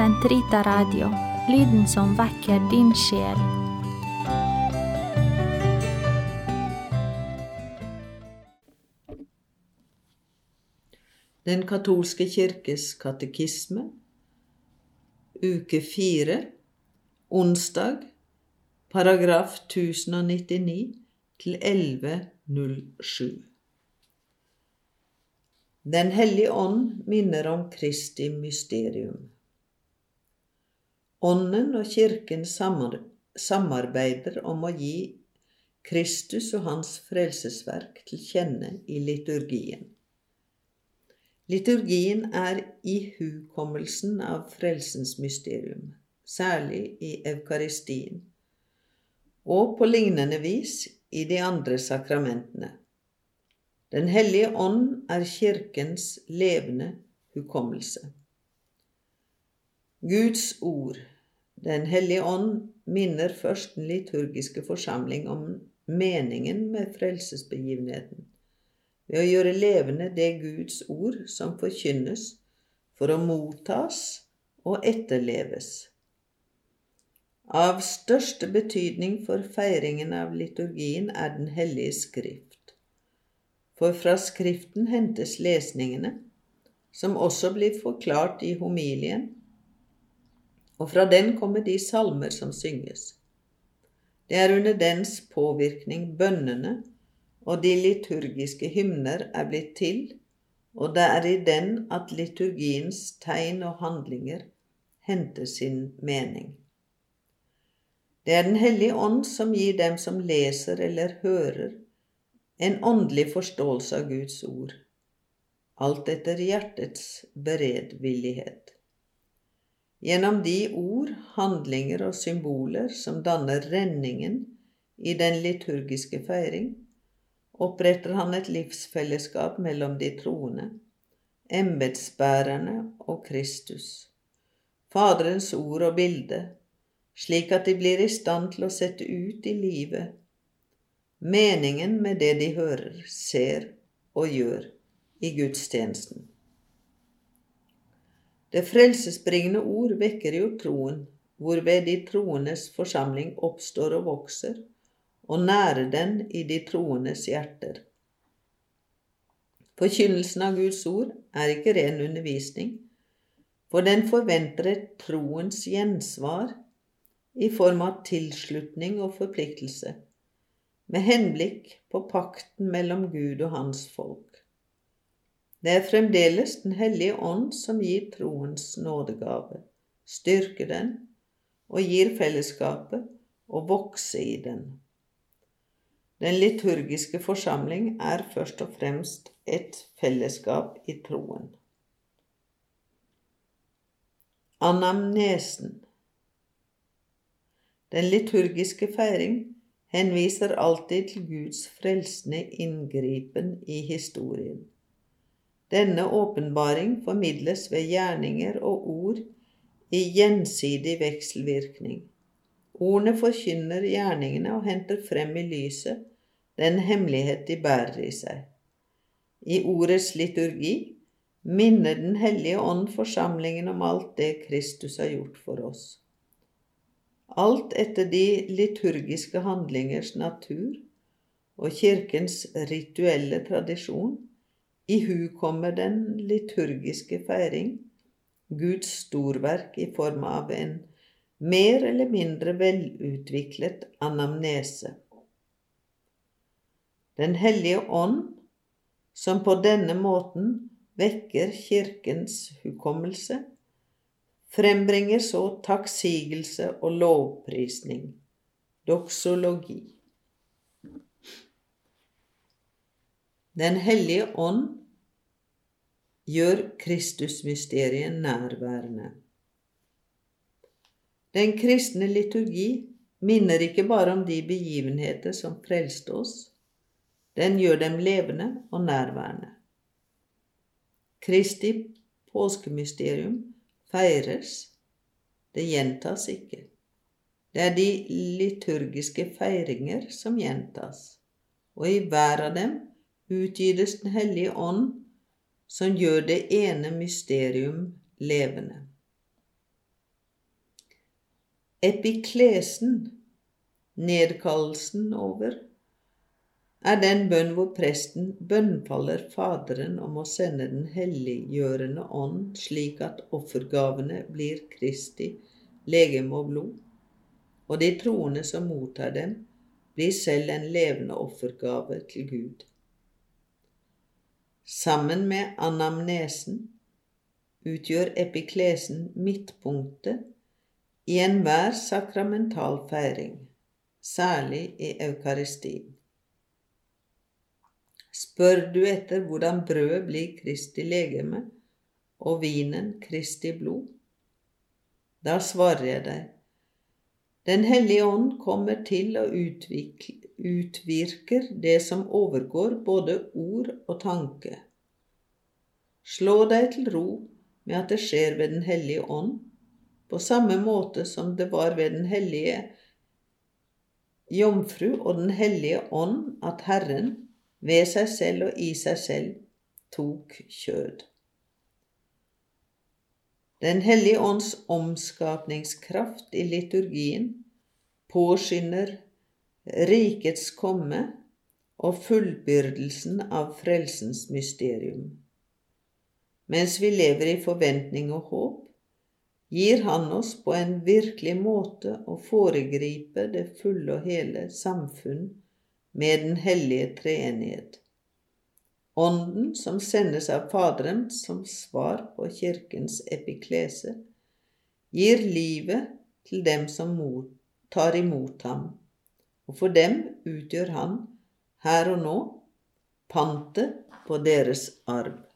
Sentrita Radio, lyden som vekker din sjel. Den katolske kirkes katekisme, uke fire, onsdag, paragraf 1099 til 1107. Den hellige ånd minner om Kristi mysterium. Ånden og Kirken samarbeider om å gi Kristus og hans frelsesverk til kjenne i liturgien. Liturgien er ihukommelsen av frelsens mysterium, særlig i eukaristien, og på lignende vis i de andre sakramentene. Den hellige ånd er Kirkens levende hukommelse. Guds ord, Den hellige ånd, minner først den liturgiske forsamling om meningen med frelsesbegivenheten ved å gjøre levende det Guds ord som forkynnes for å mottas og etterleves. Av største betydning for feiringen av liturgien er Den hellige skrift for fra Skriften hentes lesningene, som også blir forklart i homilien, og fra den kommer de salmer som synges. Det er under dens påvirkning bønnene og de liturgiske hymner er blitt til, og det er i den at liturgiens tegn og handlinger henter sin mening. Det er Den hellige ånd som gir dem som leser eller hører, en åndelig forståelse av Guds ord, alt etter hjertets beredvillighet. Gjennom de ord, handlinger og symboler som danner renningen i den liturgiske feiring, oppretter han et livsfellesskap mellom de troende, embetsbærerne og Kristus, Faderens ord og bilde, slik at de blir i stand til å sette ut i livet meningen med det de hører, ser og gjør i gudstjenesten. Det frelsesbringende ord vekker jo troen, hvorved de troendes forsamling oppstår og vokser, og nærer den i de troendes hjerter. Forkynnelsen av Guds ord er ikke ren undervisning, for den forventer et troens gjensvar i form av tilslutning og forpliktelse med henblikk på pakten mellom Gud og hans folk. Det er fremdeles Den hellige ånd som gir troens nådegave, styrker den og gir fellesskapet å vokse i den. Den liturgiske forsamling er først og fremst et fellesskap i troen. Anamnesen Den liturgiske feiring henviser alltid til Guds frelsende inngripen i historien. Denne åpenbaring formidles ved gjerninger og ord i gjensidig vekselvirkning. Ordene forkynner gjerningene og henter frem i lyset den hemmelighet de bærer i seg. I ordets liturgi minner Den hellige ånd forsamlingen om alt det Kristus har gjort for oss alt etter de liturgiske handlingers natur og Kirkens rituelle tradisjon, ihukommer den liturgiske feiring Guds storverk i form av en mer eller mindre velutviklet anamnese. Den hellige ånd, som på denne måten vekker Kirkens hukommelse, frembringer så takksigelse og lovprisning, doksologi. Den hellige ånd gjør Kristusmysteriet nærværende. Den kristne liturgi minner ikke bare om de begivenheter som frelste oss, den gjør dem levende og nærværende. Kristi påskemysterium feires, det gjentas ikke. Det er de liturgiske feiringer som gjentas, og i hver av dem utgytes Den hellige ånd, som gjør det ene mysterium levende. Epiklesen, nedkallelsen over, er den bønn hvor presten bønnfaller Faderen om å sende Den helliggjørende ånd slik at offergavene blir Kristi legeme og blod, og de troende som mottar dem, blir selv en levende offergave til Gud. Sammen med anamnesen utgjør epiklesen midtpunktet i enhver sakramental feiring, særlig i eukaristien. Spør du etter hvordan brødet blir Kristi legeme og vinen Kristi blod? Da svarer jeg deg, Den hellige ånd kommer til og utvirker det som overgår både ord og tanke. Slå deg til ro med at det skjer ved Den hellige ånd, på samme måte som det var ved Den hellige jomfru og Den hellige ånd at Herren ved seg selv og i seg selv tok kjød. Den hellige ånds omskapningskraft i liturgien påskynder rikets komme og fullbyrdelsen av frelsens mysterium. Mens vi lever i forventning og håp, gir Han oss på en virkelig måte å foregripe det fulle og hele samfunn med Den hellige treenighet. Ånden som sendes av Faderen som svar på Kirkens epiklese, gir livet til dem som tar imot ham, og for dem utgjør han her og nå pantet på deres arv.